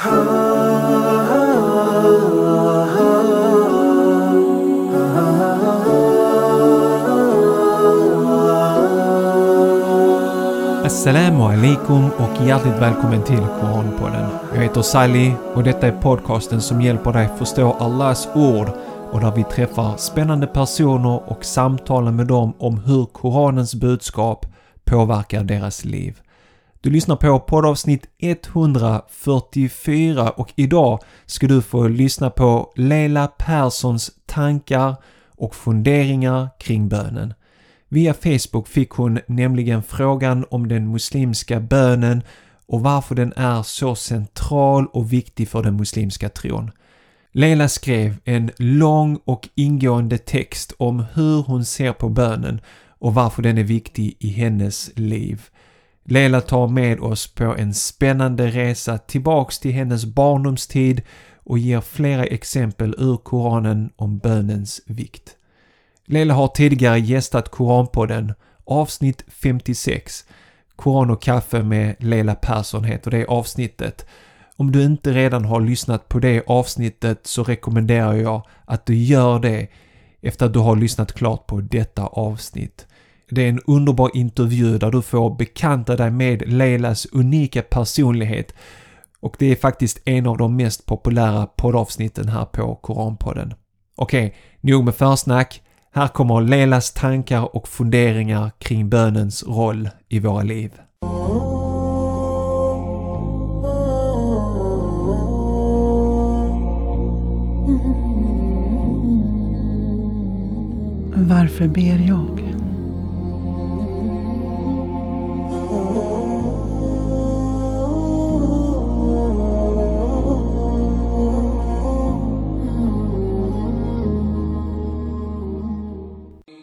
Assalamu alaikum och hjärtligt välkommen till Koranpodden. Jag heter Sally och detta är podcasten som hjälper dig förstå Allahs ord och där vi träffar spännande personer och samtalar med dem om hur Koranens budskap påverkar deras liv. Du lyssnar på poddavsnitt 144 och idag ska du få lyssna på Leila Perssons tankar och funderingar kring bönen. Via Facebook fick hon nämligen frågan om den muslimska bönen och varför den är så central och viktig för den muslimska tron. Leila skrev en lång och ingående text om hur hon ser på bönen och varför den är viktig i hennes liv. Leila tar med oss på en spännande resa tillbaks till hennes barndomstid och ger flera exempel ur Koranen om bönens vikt. Leila har tidigare gästat Koranpodden, avsnitt 56. Koran och kaffe med Leila Persson heter det avsnittet. Om du inte redan har lyssnat på det avsnittet så rekommenderar jag att du gör det efter att du har lyssnat klart på detta avsnitt. Det är en underbar intervju där du får bekanta dig med Leilas unika personlighet och det är faktiskt en av de mest populära poddavsnitten här på Koranpodden. Okej, nog med försnack. Här kommer Leilas tankar och funderingar kring bönens roll i våra liv. Varför ber jag?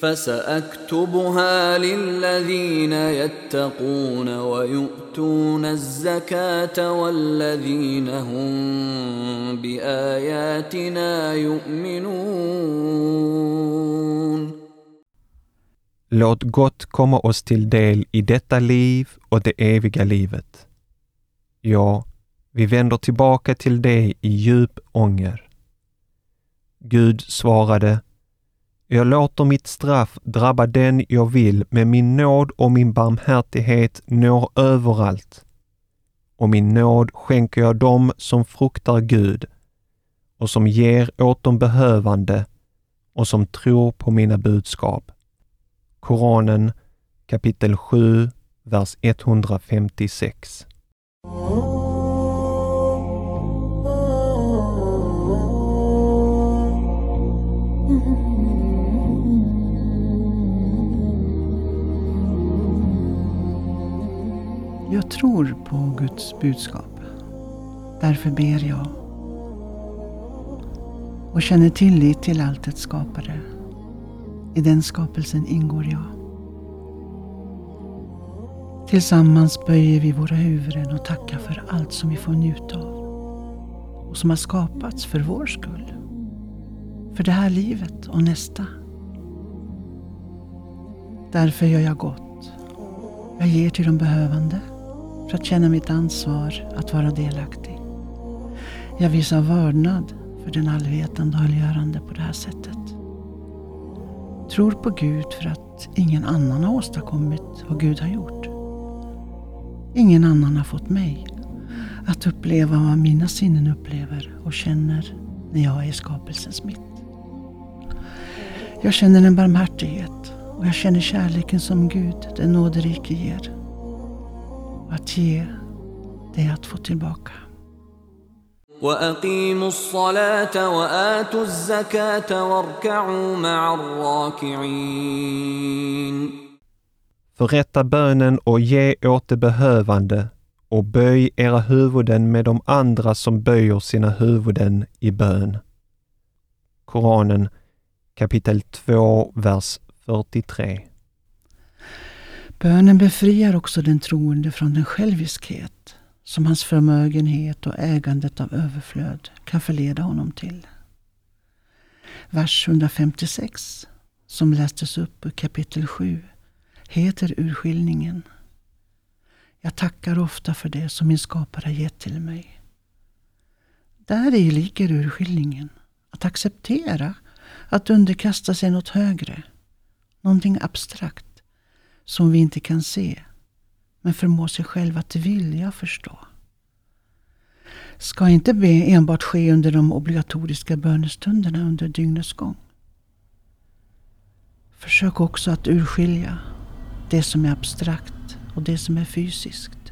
فساكتبها للذين يتقون ويؤتون الزكاه والذين هم باياتنا يؤمنون Låt gott komma oss till del i detta liv och det eviga livet. Ja, vi vänder tillbaka till det i djup ånger. Gud svarade jag låter mitt straff drabba den jag vill, men min nåd och min barmhärtighet når överallt. Och min nåd skänker jag dem som fruktar Gud och som ger åt de behövande och som tror på mina budskap. Koranen kapitel 7, vers 156. Guds budskap. Därför ber jag. Och känner tillit till alltets skapare. I den skapelsen ingår jag. Tillsammans böjer vi våra huvuden och tackar för allt som vi får njuta av. Och som har skapats för vår skull. För det här livet och nästa. Därför gör jag gott. Jag ger till de behövande för att känna mitt ansvar att vara delaktig. Jag visar vördnad för den allvetande och allgörande på det här sättet. Tror på Gud för att ingen annan har åstadkommit vad Gud har gjort. Ingen annan har fått mig att uppleva vad mina sinnen upplever och känner när jag är i skapelsens mitt. Jag känner en barmhärtighet och jag känner kärleken som Gud, den nåderike, ger Att ge, det är att få tillbaka. وأقيموا الصلاة وآتوا الزكاة واركعوا مع الراكعين Förrätta bönen och ge åt de behövande och böj era huvuden med de andra som böjer sina huvuden i bön. Koranen kapitel 2, vers 43. Bönen befriar också den troende från den själviskhet som hans förmögenhet och ägandet av överflöd kan förleda honom till. Vers 156, som lästes upp ur kapitel 7, heter urskiljningen. Jag tackar ofta för det som min skapare gett till mig. Där i ligger urskiljningen. Att acceptera, att underkasta sig något högre. Någonting abstrakt som vi inte kan se men förmå sig själv att vilja förstå. Ska inte be enbart ske under de obligatoriska bönestunderna under dygnets gång. Försök också att urskilja det som är abstrakt och det som är fysiskt.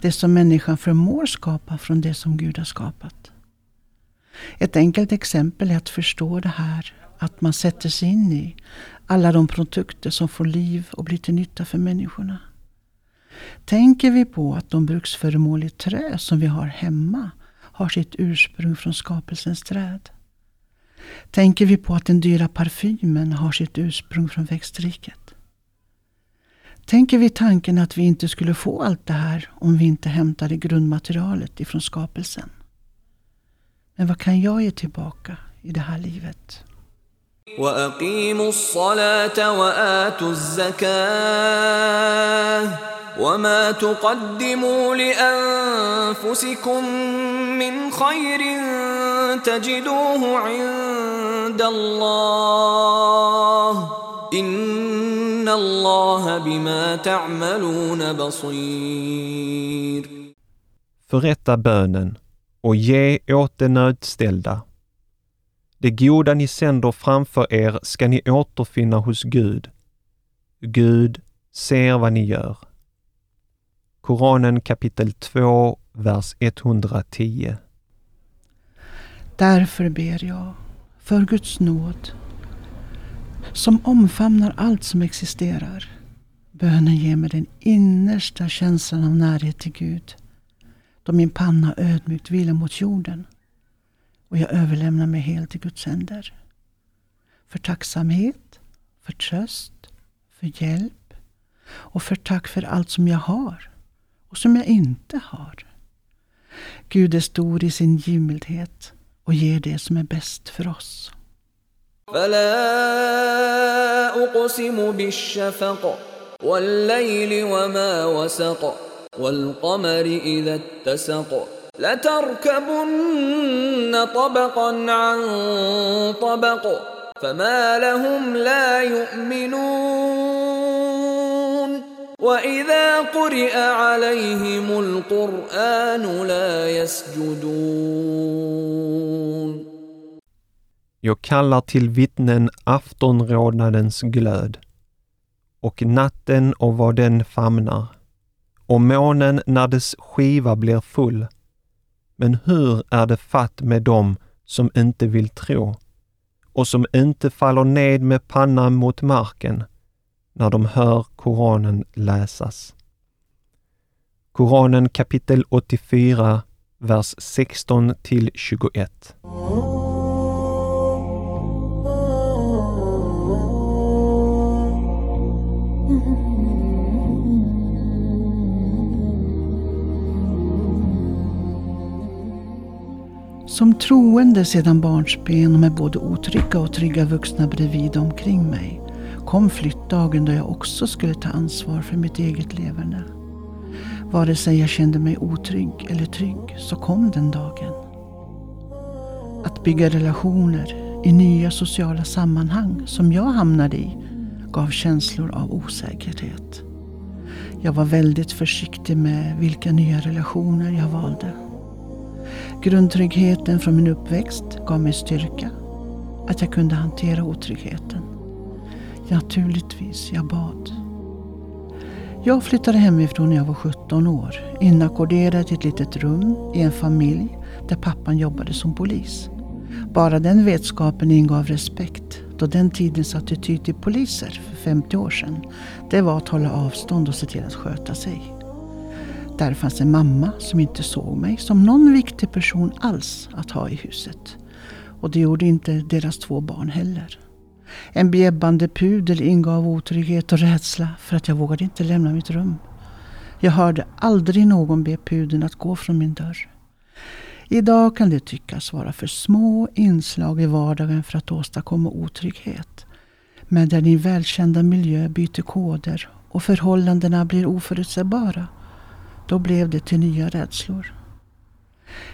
Det som människan förmår skapa från det som Gud har skapat. Ett enkelt exempel är att förstå det här att man sätter sig in i alla de produkter som får liv och blir till nytta för människorna. Tänker vi på att de bruksföremål i trä som vi har hemma har sitt ursprung från skapelsens träd? Tänker vi på att den dyra parfymen har sitt ursprung från växtriket? Tänker vi tanken att vi inte skulle få allt det här om vi inte hämtade grundmaterialet ifrån skapelsen? Men vad kan jag ge tillbaka i det här livet? وأقيموا الصلاة وآتوا الزكاة وما تقدموا لأنفسكم من خير تجدوه عند الله إن الله بما تعملون بصير. Förrätta bönen och ge åt de nödställda. Det goda ni sänder framför er ska ni återfinna hos Gud. Gud ser vad ni gör. Koranen kapitel 2, vers 110. Därför ber jag, för Guds nåd, som omfamnar allt som existerar. Bönen ger mig den innersta känslan av närhet till Gud, då min panna ödmjukt vilar mot jorden och jag överlämnar mig helt i Guds händer. För tacksamhet, för tröst, för hjälp och för tack för allt som jag har och som jag inte har. Gud är stor i sin givmildhet och ger det som är bäst för oss. فلا أقسم بالشفق والليل وما وسق والقمر إذا اتسق لتركبن طبقا عن طبق فما لهم لا يؤمنون واذا قرئ عليهم القران لا يسجدون Jag kallar till vittnen aftonrodnadens glöd och natten och vad den famnar och månen när dess skiva blir full men hur är det fatt med dem som inte vill tro och som inte faller ned med pannan mot marken när de hör Koranen läsas? Koranen kapitel 84, vers 16 till 21. Som troende sedan barnsben och med både otrygga och trygga vuxna bredvid omkring mig kom flyttdagen då jag också skulle ta ansvar för mitt eget leverne. Vare sig jag kände mig otrygg eller trygg så kom den dagen. Att bygga relationer i nya sociala sammanhang som jag hamnade i gav känslor av osäkerhet. Jag var väldigt försiktig med vilka nya relationer jag valde. Grundtryggheten från min uppväxt gav mig styrka. Att jag kunde hantera otryggheten. Naturligtvis, jag bad. Jag flyttade hemifrån när jag var 17 år. Inackorderad i ett litet rum i en familj där pappan jobbade som polis. Bara den vetskapen ingav respekt då den tidens attityd till poliser för 50 år sedan, det var att hålla avstånd och se till att sköta sig. Där fanns en mamma som inte såg mig som någon viktig person alls att ha i huset. Och det gjorde inte deras två barn heller. En bjäbbande pudel ingav otrygghet och rädsla för att jag vågade inte lämna mitt rum. Jag hörde aldrig någon be pudeln att gå från min dörr. Idag kan det tyckas vara för små inslag i vardagen för att åstadkomma otrygghet. Men där din välkända miljö byter koder och förhållandena blir oförutsägbara, då blev det till nya rädslor.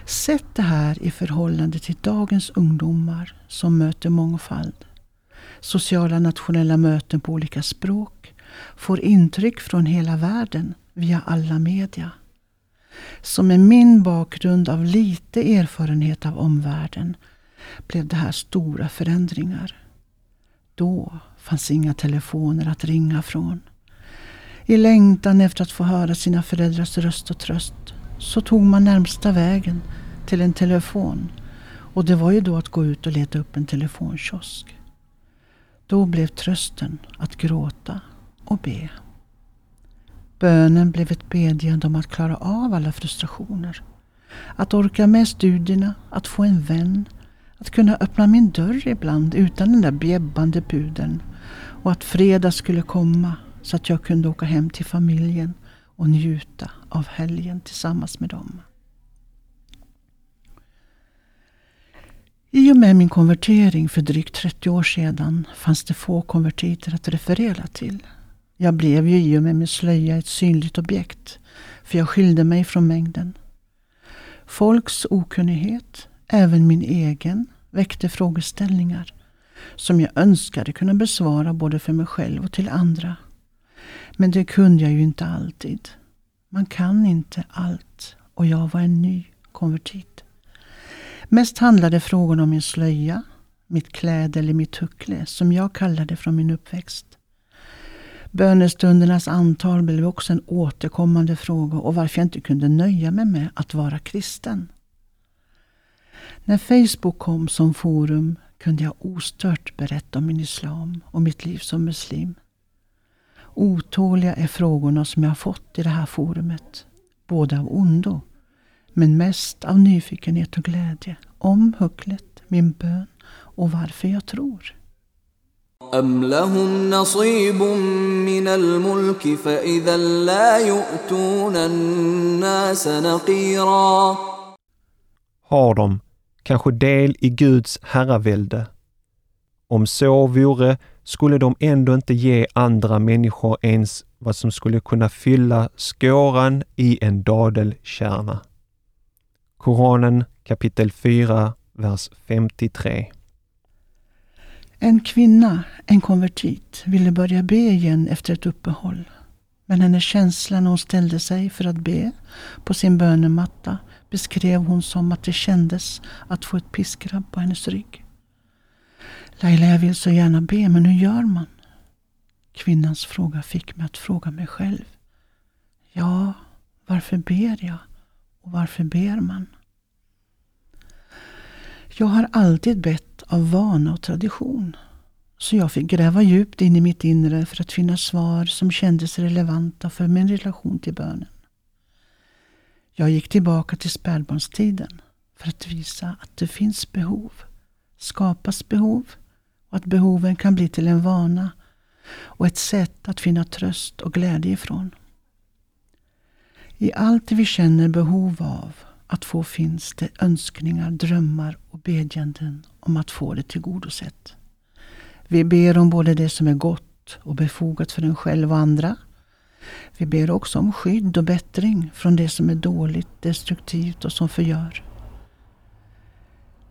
Sätt det här i förhållande till dagens ungdomar som möter mångfald. Sociala nationella möten på olika språk får intryck från hela världen via alla media. Så med min bakgrund av lite erfarenhet av omvärlden blev det här stora förändringar. Då fanns inga telefoner att ringa från. I längtan efter att få höra sina föräldrars röst och tröst så tog man närmsta vägen till en telefon. Och det var ju då att gå ut och leta upp en telefonkiosk. Då blev trösten att gråta och be. Bönen blev ett bedjande om att klara av alla frustrationer. Att orka med studierna, att få en vän, att kunna öppna min dörr ibland utan den där bjäbbande pudeln. Och att fredag skulle komma så att jag kunde åka hem till familjen och njuta av helgen tillsammans med dem. I och med min konvertering för drygt 30 år sedan fanns det få konvertiter att referera till. Jag blev ju i och med min slöja ett synligt objekt, för jag skilde mig från mängden. Folks okunnighet, även min egen, väckte frågeställningar som jag önskade kunna besvara både för mig själv och till andra. Men det kunde jag ju inte alltid. Man kan inte allt och jag var en ny konvertit. Mest handlade frågorna om min slöja, mitt kläde eller mitt huckle som jag kallade från min uppväxt. Bönestundernas antal blev också en återkommande fråga och varför jag inte kunde nöja mig med att vara kristen. När Facebook kom som forum kunde jag ostört berätta om min islam och mitt liv som muslim. Otåliga är frågorna som jag har fått i det här forumet. Både av ondo, men mest av nyfikenhet och glädje om hucklet, min bön och varför jag tror. أم لهم نصيب من الملك فإذا لا يؤتون الناس نقيرا Har de kanske del i Guds herravälde? Om så vore skulle de ändå inte ge andra människor ens vad som skulle kunna fylla skåran i en dadelkärna. Koranen kapitel 4, vers 53. En kvinna, en konvertit, ville börja be igen efter ett uppehåll. Men hennes känsla när hon ställde sig för att be på sin bönematta beskrev hon som att det kändes att få ett piskrapp på hennes rygg. Laila, jag vill så gärna be, men hur gör man? Kvinnans fråga fick mig att fråga mig själv. Ja, varför ber jag? Och varför ber man? Jag har alltid bett av vana och tradition. Så jag fick gräva djupt in i mitt inre för att finna svar som kändes relevanta för min relation till bönen. Jag gick tillbaka till spädbarnstiden för att visa att det finns behov, skapas behov att behoven kan bli till en vana och ett sätt att finna tröst och glädje ifrån. I allt vi känner behov av att få finns det önskningar, drömmar och bedjanden om att få det tillgodosett. Vi ber om både det som är gott och befogat för en själv och andra. Vi ber också om skydd och bättring från det som är dåligt, destruktivt och som förgör.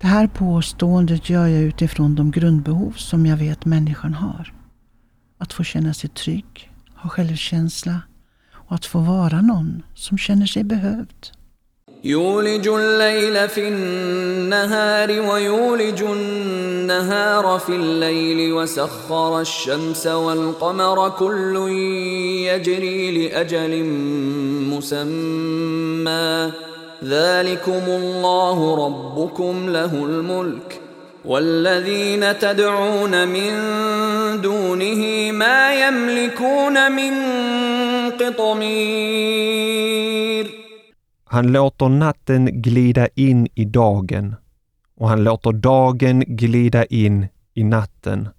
Det här påståendet gör jag utifrån de grundbehov som jag vet människan har. Att få känna sig trygg, ha självkänsla och att få vara någon som känner sig behövd. يولج الليل في النهار ويولج النهار في الليل وسخر الشمس والقمر كل يجري لاجل مسمى ذلكم الله ربكم له الملك والذين تدعون من دونه ما يملكون من قطمير Han låter natten glida in i dagen och han låter dagen glida in i natten.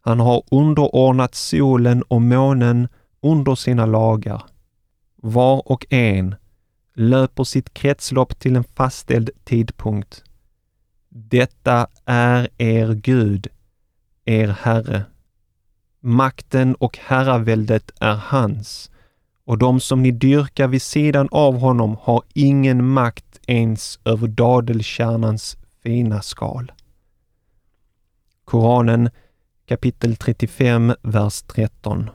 Han har underordnat solen och månen under sina lagar. Var och en löper sitt kretslopp till en fastställd tidpunkt. Detta är er Gud, er Herre. Makten och herraväldet är hans och de som ni dyrkar vid sidan av honom har ingen makt ens över dadelkärnans fina skal. Koranen kapitel 35, vers 13.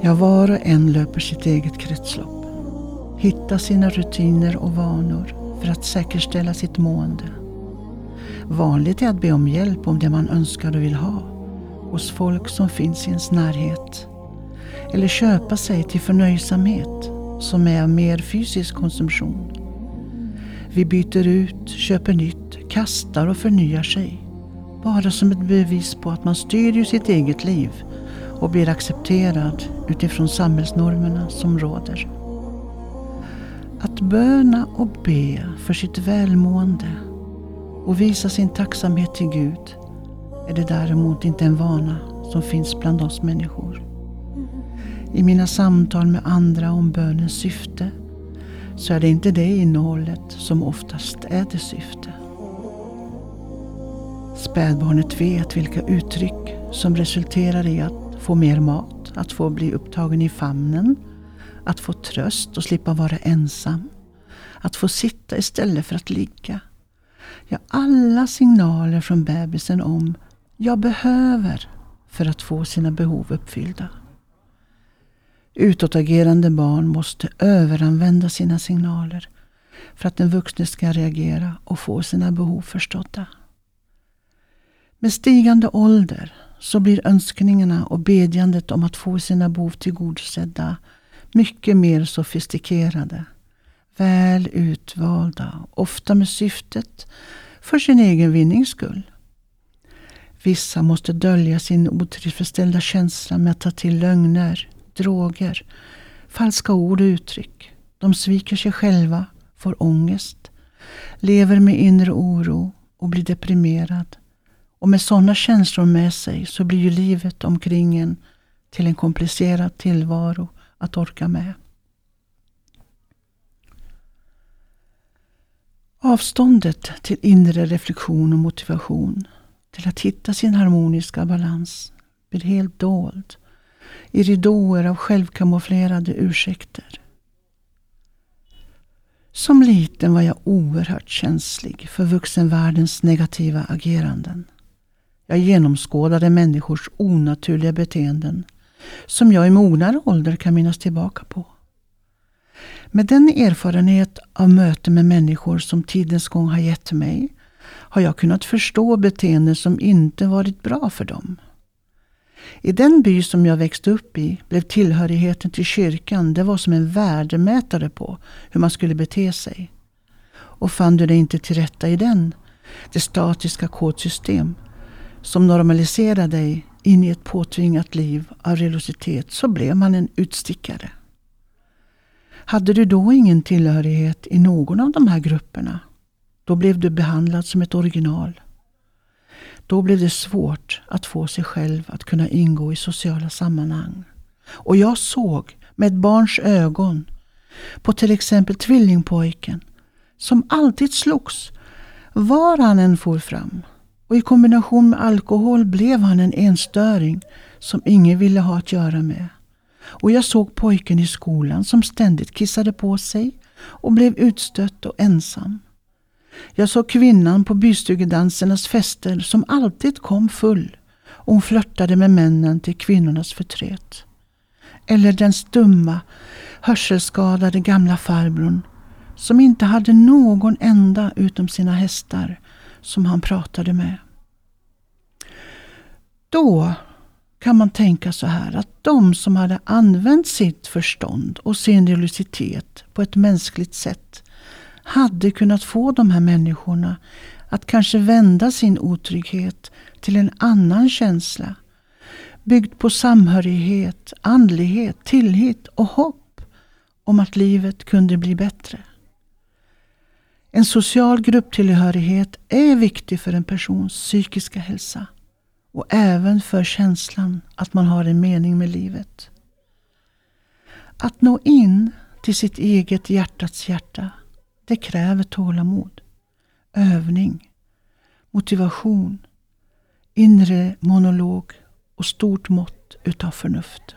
Ja, var och en löper sitt eget kretslopp. Hitta sina rutiner och vanor för att säkerställa sitt mående. Vanligt är att be om hjälp om det man önskar och vill ha hos folk som finns i ens närhet. Eller köpa sig till förnöjsamhet som är av mer fysisk konsumtion. Vi byter ut, köper nytt, kastar och förnyar sig. Bara som ett bevis på att man styr ju sitt eget liv och blir accepterad utifrån samhällsnormerna som råder. Att böna och be för sitt välmående och visa sin tacksamhet till Gud är det däremot inte en vana som finns bland oss människor. I mina samtal med andra om bönens syfte så är det inte det innehållet som oftast är det syfte. Spädbarnet vet vilka uttryck som resulterar i att få mer mat, att få bli upptagen i famnen, att få tröst och slippa vara ensam, att få sitta istället för att ligga. Ja, alla signaler från bebisen om jag behöver för att få sina behov uppfyllda. Utåtagerande barn måste överanvända sina signaler för att den vuxne ska reagera och få sina behov förstådda. Med stigande ålder så blir önskningarna och bedjandet om att få sina behov tillgodosedda mycket mer sofistikerade, väl utvalda, ofta med syftet för sin egen vinnings skull. Vissa måste dölja sin otillfredsställda känsla med att ta till lögner, droger, falska ord och uttryck. De sviker sig själva, får ångest, lever med inre oro och blir deprimerad. Och med sådana känslor med sig så blir ju livet omkring en till en komplicerad tillvaro att orka med. Avståndet till inre reflektion och motivation till att hitta sin harmoniska balans blir helt dold i ridåer av självkamouflerade ursäkter. Som liten var jag oerhört känslig för vuxenvärldens negativa ageranden. Jag genomskådade människors onaturliga beteenden som jag i mognare ålder kan minnas tillbaka på. Med den erfarenhet av möte med människor som tidens gång har gett mig har jag kunnat förstå beteenden som inte varit bra för dem. I den by som jag växte upp i blev tillhörigheten till kyrkan det var som en värdemätare på hur man skulle bete sig. Och fann du dig inte till rätta i den, det statiska kodsystem som normaliserar dig in i ett påtvingat liv av religiositet så blev man en utstickare. Hade du då ingen tillhörighet i någon av de här grupperna, då blev du behandlad som ett original. Då blev det svårt att få sig själv att kunna ingå i sociala sammanhang. Och jag såg med ett barns ögon på till exempel tvillingpojken som alltid slogs var han än for fram. Och i kombination med alkohol blev han en enstöring som ingen ville ha att göra med. Och jag såg pojken i skolan som ständigt kissade på sig och blev utstött och ensam. Jag såg kvinnan på bystugedansernas fester som alltid kom full och hon flörtade med männen till kvinnornas förtret. Eller den stumma, hörselskadade gamla farbrorn som inte hade någon enda utom sina hästar som han pratade med. Då kan man tänka så här att de som hade använt sitt förstånd och sin religiositet på ett mänskligt sätt hade kunnat få de här människorna att kanske vända sin otrygghet till en annan känsla byggd på samhörighet, andlighet, tillit och hopp om att livet kunde bli bättre. En social grupptillhörighet är viktig för en persons psykiska hälsa och även för känslan att man har en mening med livet. Att nå in till sitt eget hjärtats hjärta, det kräver tålamod, övning, motivation, inre monolog och stort mått utav förnuft.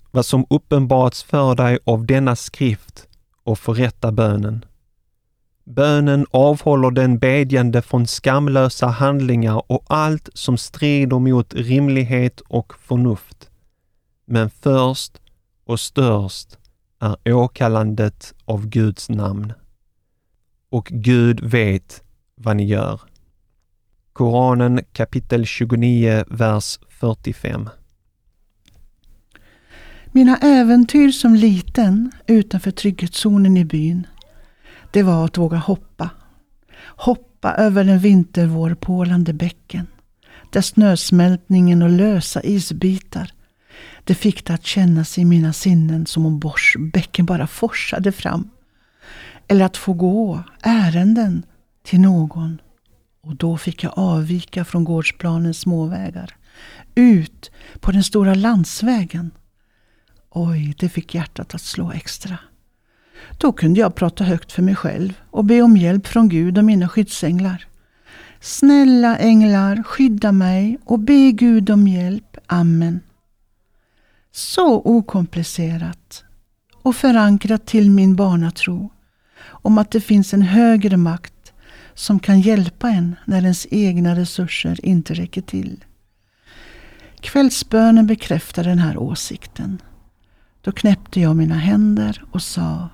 Vad som uppenbarats för dig av denna skrift och förrätta bönen. Bönen avhåller den bedjande från skamlösa handlingar och allt som strider mot rimlighet och förnuft. Men först och störst är åkallandet av Guds namn. Och Gud vet vad ni gör. Koranen kapitel 29, vers 45. Mina äventyr som liten utanför trygghetszonen i byn, det var att våga hoppa. Hoppa över den vintervårpålande bäcken, där snösmältningen och lösa isbitar, det fick det att kännas i mina sinnen som om Bors bäcken bara forsade fram. Eller att få gå ärenden till någon. Och då fick jag avvika från gårdsplanens småvägar. Ut på den stora landsvägen Oj, det fick hjärtat att slå extra. Då kunde jag prata högt för mig själv och be om hjälp från Gud och mina skyddsänglar. Snälla änglar, skydda mig och be Gud om hjälp. Amen. Så okomplicerat och förankrat till min barnatro om att det finns en högre makt som kan hjälpa en när ens egna resurser inte räcker till. Kvällsbönen bekräftar den här åsikten. Då knäppte jag mina händer och sa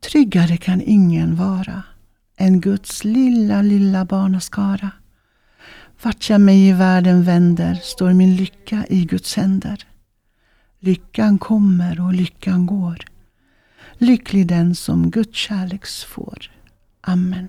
Tryggare kan ingen vara än Guds lilla, lilla barnaskara. Vart jag mig i världen vänder står min lycka i Guds händer. Lyckan kommer och lyckan går. Lycklig den som Guds kärleks får. Amen.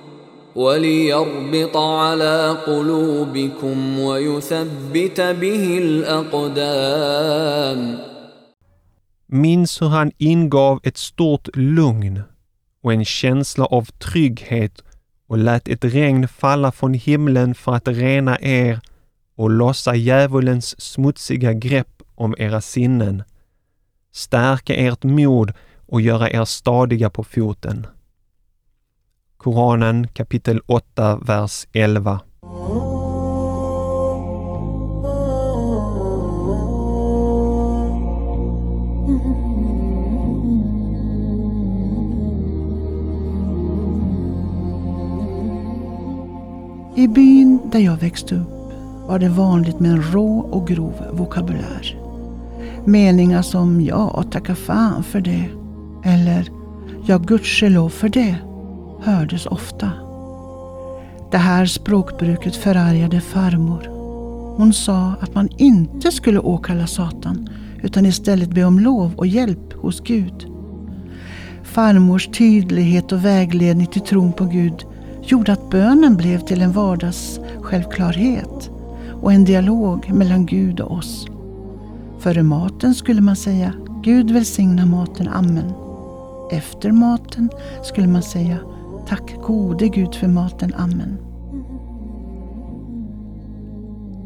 وليربط على قلوبكم ويثبت به الأقدام Minns hur han ingav ett stort lugn och en känsla av trygghet och lät ett regn falla från himlen för att rena er och lossa djävulens smutsiga grepp om era sinnen, stärka ert mod och göra er stadiga på foten. Koranen kapitel 8, vers 11. I byn där jag växte upp var det vanligt med en rå och grov vokabulär. Meningar som ja, tacka fan för det. Eller ja, gudskelov för det hördes ofta. Det här språkbruket förargade farmor. Hon sa att man inte skulle åkalla Satan utan istället be om lov och hjälp hos Gud. Farmors tydlighet och vägledning till tron på Gud gjorde att bönen blev till en vardagssjälvklarhet och en dialog mellan Gud och oss. Före maten skulle man säga Gud välsigna maten, amen. Efter maten skulle man säga Tack gode Gud för maten, amen.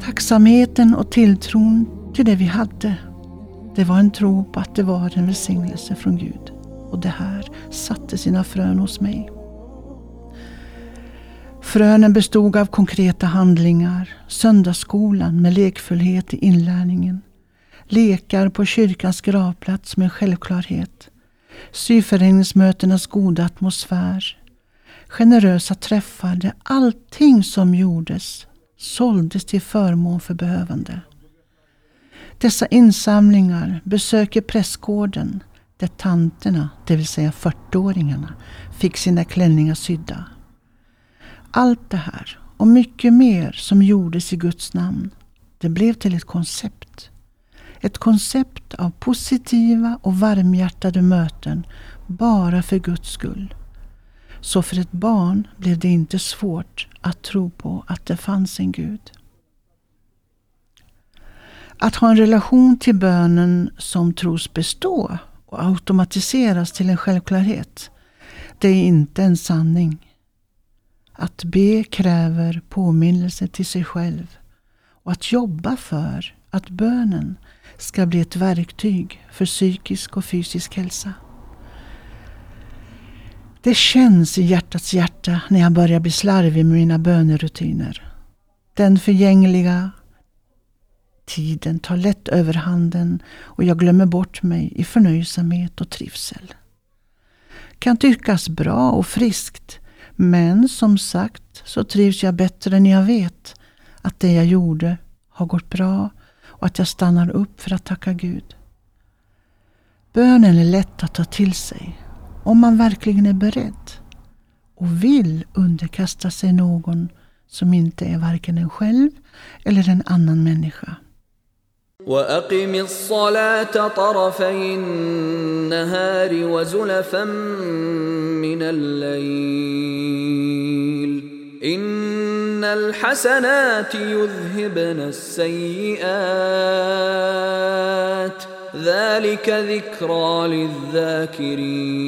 Tacksamheten och tilltron till det vi hade, det var en tro på att det var en välsignelse från Gud. Och det här satte sina frön hos mig. Frönen bestod av konkreta handlingar, söndagsskolan med lekfullhet i inlärningen, lekar på kyrkans gravplats med självklarhet, syföreningsmötenas goda atmosfär, generösa träffar där allting som gjordes såldes till förmån för behövande. Dessa insamlingar, besöker prästgården där tanterna, det vill säga 40-åringarna, fick sina klänningar sydda. Allt det här och mycket mer som gjordes i Guds namn, det blev till ett koncept. Ett koncept av positiva och varmhjärtade möten bara för Guds skull. Så för ett barn blev det inte svårt att tro på att det fanns en Gud. Att ha en relation till bönen som tros bestå och automatiseras till en självklarhet, det är inte en sanning. Att be kräver påminnelse till sig själv och att jobba för att bönen ska bli ett verktyg för psykisk och fysisk hälsa. Det känns i hjärtats hjärta när jag börjar bli slarvig med mina bönerutiner. Den förgängliga tiden tar lätt överhanden och jag glömmer bort mig i förnöjsamhet och trivsel. Kan tyckas bra och friskt men som sagt så trivs jag bättre när jag vet att det jag gjorde har gått bra och att jag stannar upp för att tacka Gud. Bönen är lätt att ta till sig om man verkligen är beredd och vill underkasta sig någon som inte är varken en själv eller en annan människa. وأقم الصلاة طرفي النهار وزلفا من الليل إن الحسنات يذهبن السيئات ذلك ذكرى للذاكرين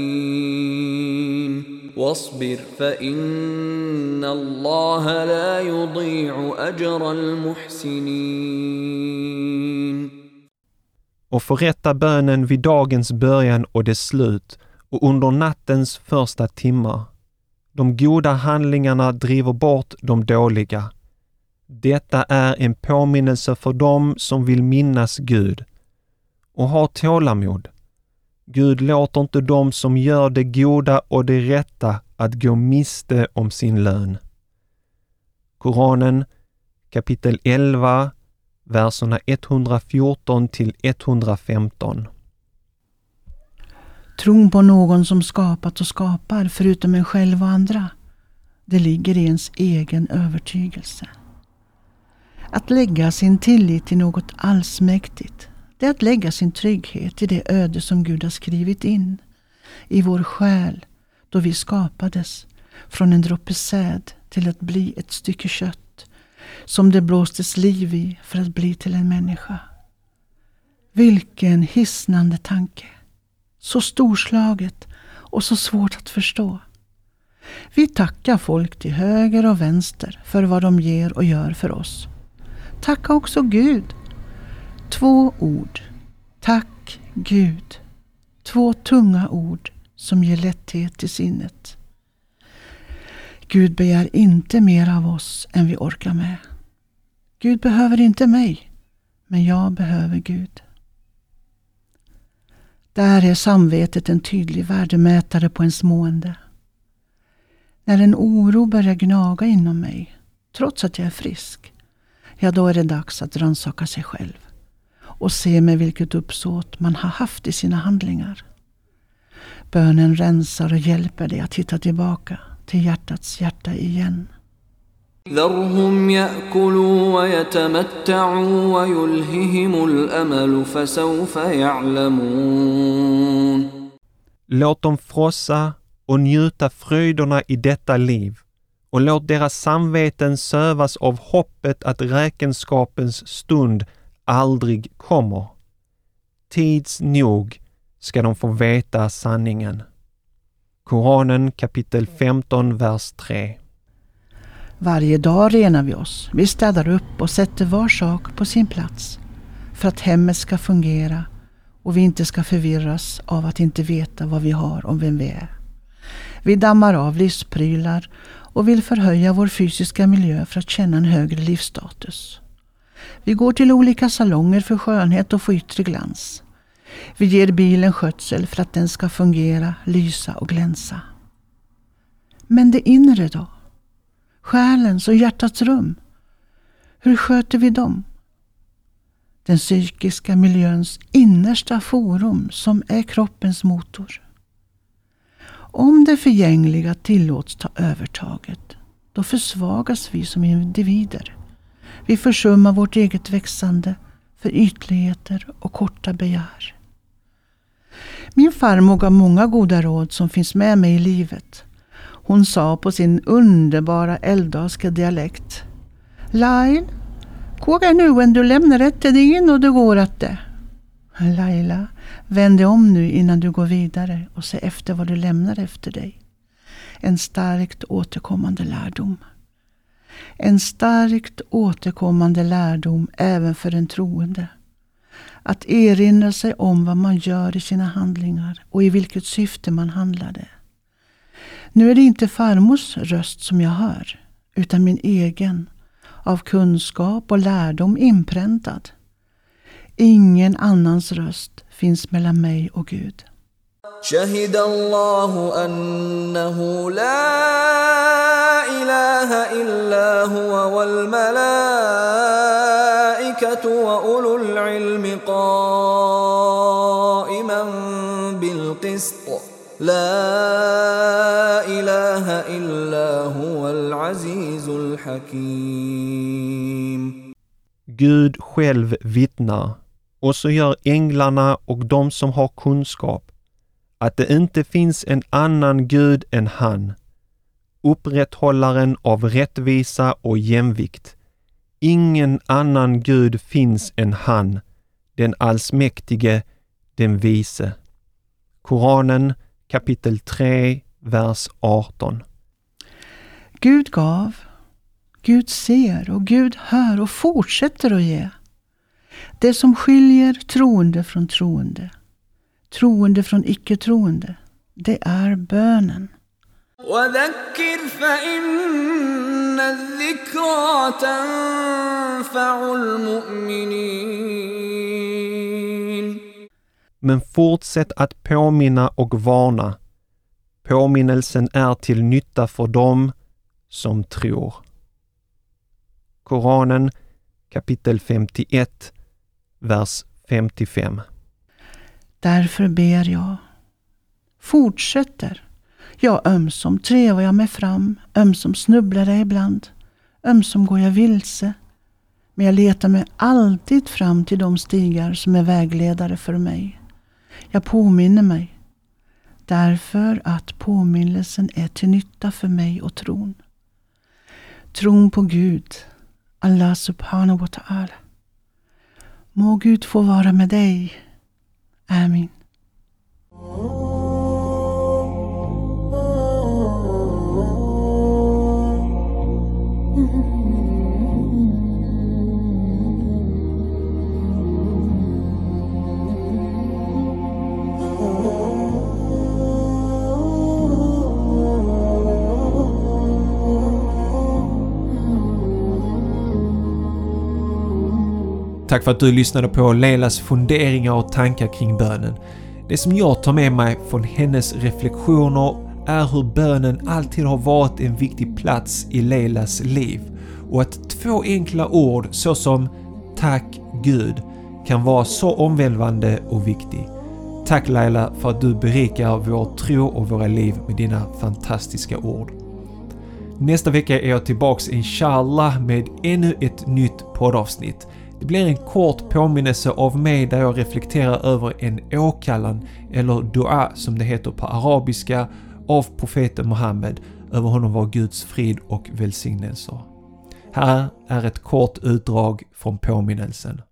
واصبر فإن الله لا يضيع أجر المحسنين och förrätta bönen vid dagens början och dess slut och under nattens första timmar. De goda handlingarna driver bort de dåliga. Detta är en påminnelse för dem som vill minnas Gud. Och ha tålamod. Gud låter inte dem som gör det goda och det rätta att gå miste om sin lön. Koranen kapitel 11, verserna 114 till 115. Tron på någon som skapat och skapar förutom en själv och andra, det ligger i ens egen övertygelse. Att lägga sin tillit till något allsmäktigt, det är att lägga sin trygghet i det öde som Gud har skrivit in i vår själ då vi skapades från en droppe säd till att bli ett stycke kött som det blåstes liv i för att bli till en människa. Vilken hisnande tanke! Så storslaget och så svårt att förstå. Vi tackar folk till höger och vänster för vad de ger och gör för oss. Tacka också Gud. Två ord. Tack Gud. Två tunga ord som ger lätthet till sinnet. Gud begär inte mer av oss än vi orkar med. Gud behöver inte mig, men jag behöver Gud. Där är samvetet en tydlig värdemätare på ens mående. När en oro börjar gnaga inom mig, trots att jag är frisk, ja då är det dags att rannsaka sig själv och se med vilket uppsåt man har haft i sina handlingar. Bönen rensar och hjälper dig att hitta tillbaka till hjärtats hjärta igen. ذرهم ياكلوا ويتمتعوا ويلههم الامل فسوف يعلمون Låt dem frossa och njuta fröjderna i detta liv och låt deras samveten sövas av hoppet att räkenskapens stund aldrig kommer. Tids nog ska de få veta sanningen. Koranen kapitel 15, vers 3. Varje dag renar vi oss. Vi städar upp och sätter var sak på sin plats för att hemmet ska fungera och vi inte ska förvirras av att inte veta vad vi har och vem vi är. Vi dammar av livsprylar och vill förhöja vår fysiska miljö för att känna en högre livsstatus. Vi går till olika salonger för skönhet och få yttre glans. Vi ger bilen skötsel för att den ska fungera, lysa och glänsa. Men det inre då? Själens och hjärtats rum? Hur sköter vi dem? Den psykiska miljöns innersta forum som är kroppens motor. Om det förgängliga tillåts ta övertaget, då försvagas vi som individer. Vi försummar vårt eget växande för ytligheter och korta begär. Min farmor gav många goda råd som finns med mig i livet. Hon sa på sin underbara älvdalska dialekt. Lail, Kåg nu när du lämnar efter dig och du går att det. Laila, vänd dig om nu innan du går vidare och se efter vad du lämnar efter dig. En starkt återkommande lärdom. En starkt återkommande lärdom även för en troende. Att erinra sig om vad man gör i sina handlingar och i vilket syfte man handlade. Nu är det inte farmors röst som jag hör, utan min egen, av kunskap och lärdom inpräntad. Ingen annans röst finns mellan mig och Gud. شهد الله أنه لا إله إلا هو والملائكة وأولو العلم قائما بالقسط. لا إله إلا هو العزيز الحكيم. Gud själv vittnar. Och så gör änglarna och de som har kunskap. Att det inte finns en annan Gud än han, upprätthållaren av rättvisa och jämvikt. Ingen annan Gud finns än han, den allsmäktige, den vise. Koranen kapitel 3, vers 18. Gud gav, Gud ser och Gud hör och fortsätter att ge. Det som skiljer troende från troende, troende från icke-troende, det är bönen. Men fortsätt att påminna och varna. Påminnelsen är till nytta för dem som tror. Koranen kapitel 51, vers 55. Därför ber jag. Fortsätter. Ja, ömsom trevar jag mig fram, ömsom snubblar jag ibland, ömsom går jag vilse. Men jag letar mig alltid fram till de stigar som är vägledare för mig. Jag påminner mig, därför att påminnelsen är till nytta för mig och tron. Tron på Gud, Allah subhanahu wa ta'ala. Må Gud få vara med dig. Amin. Mm-hmm. Tack för att du lyssnade på Leilas funderingar och tankar kring bönen. Det som jag tar med mig från hennes reflektioner är hur bönen alltid har varit en viktig plats i Leilas liv och att två enkla ord såsom Tack Gud kan vara så omvälvande och viktig. Tack Laila för att du berikar vår tro och våra liv med dina fantastiska ord. Nästa vecka är jag tillbaks inshallah med ännu ett nytt poddavsnitt. Det blir en kort påminnelse av mig där jag reflekterar över en åkallan, eller dua som det heter på arabiska, av profeten Muhammed. Över honom var Guds frid och välsignelser. Här är ett kort utdrag från påminnelsen.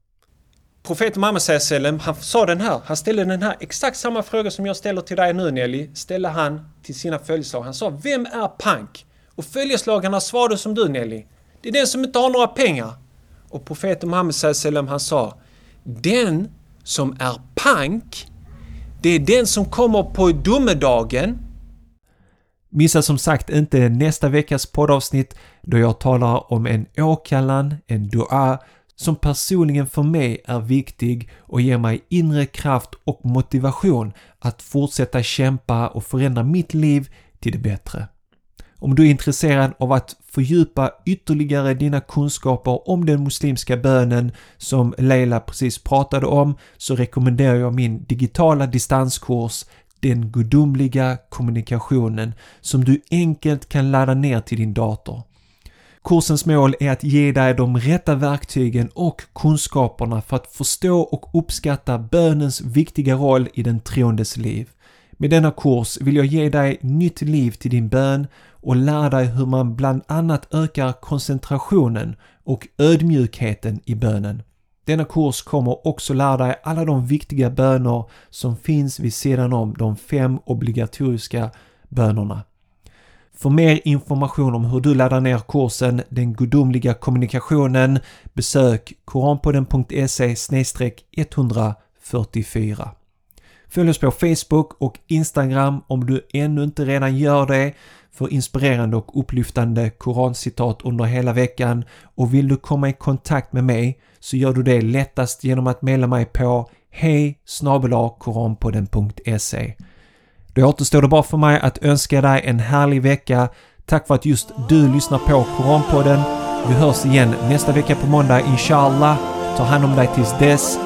profeten Muhammed sallam, han sa den här, han ställde den här exakt samma fråga som jag ställer till dig nu Nelly, ställde han till sina följeslagare. Han sa Vem är pank? Och följeslagarna svarade som du Nelly. Det är den som inte har några pengar. Och profeten Muhammed sallam, han sa Den som är pank, det är den som kommer på domedagen Missa som sagt inte nästa veckas poddavsnitt då jag talar om en åkallan, en dua, som personligen för mig är viktig och ger mig inre kraft och motivation att fortsätta kämpa och förändra mitt liv till det bättre. Om du är intresserad av att fördjupa ytterligare dina kunskaper om den muslimska bönen som Leila precis pratade om så rekommenderar jag min digitala distanskurs Den gudomliga kommunikationen som du enkelt kan ladda ner till din dator. Kursens mål är att ge dig de rätta verktygen och kunskaperna för att förstå och uppskatta bönens viktiga roll i den troendes liv. Med denna kurs vill jag ge dig nytt liv till din bön och lära dig hur man bland annat ökar koncentrationen och ödmjukheten i bönen. Denna kurs kommer också lära dig alla de viktiga böner som finns vid sidan om de fem obligatoriska bönerna. För mer information om hur du laddar ner kursen Den gudomliga kommunikationen besök koranpodden.se 144. Följ oss på Facebook och Instagram om du ännu inte redan gör det för inspirerande och upplyftande korancitat under hela veckan och vill du komma i kontakt med mig så gör du det lättast genom att mejla mig på hej koranpodden.se Då återstår det bara för mig att önska dig en härlig vecka. Tack för att just du lyssnar på Koranpodden. Vi hörs igen nästa vecka på måndag inshallah. Ta hand om dig tills dess.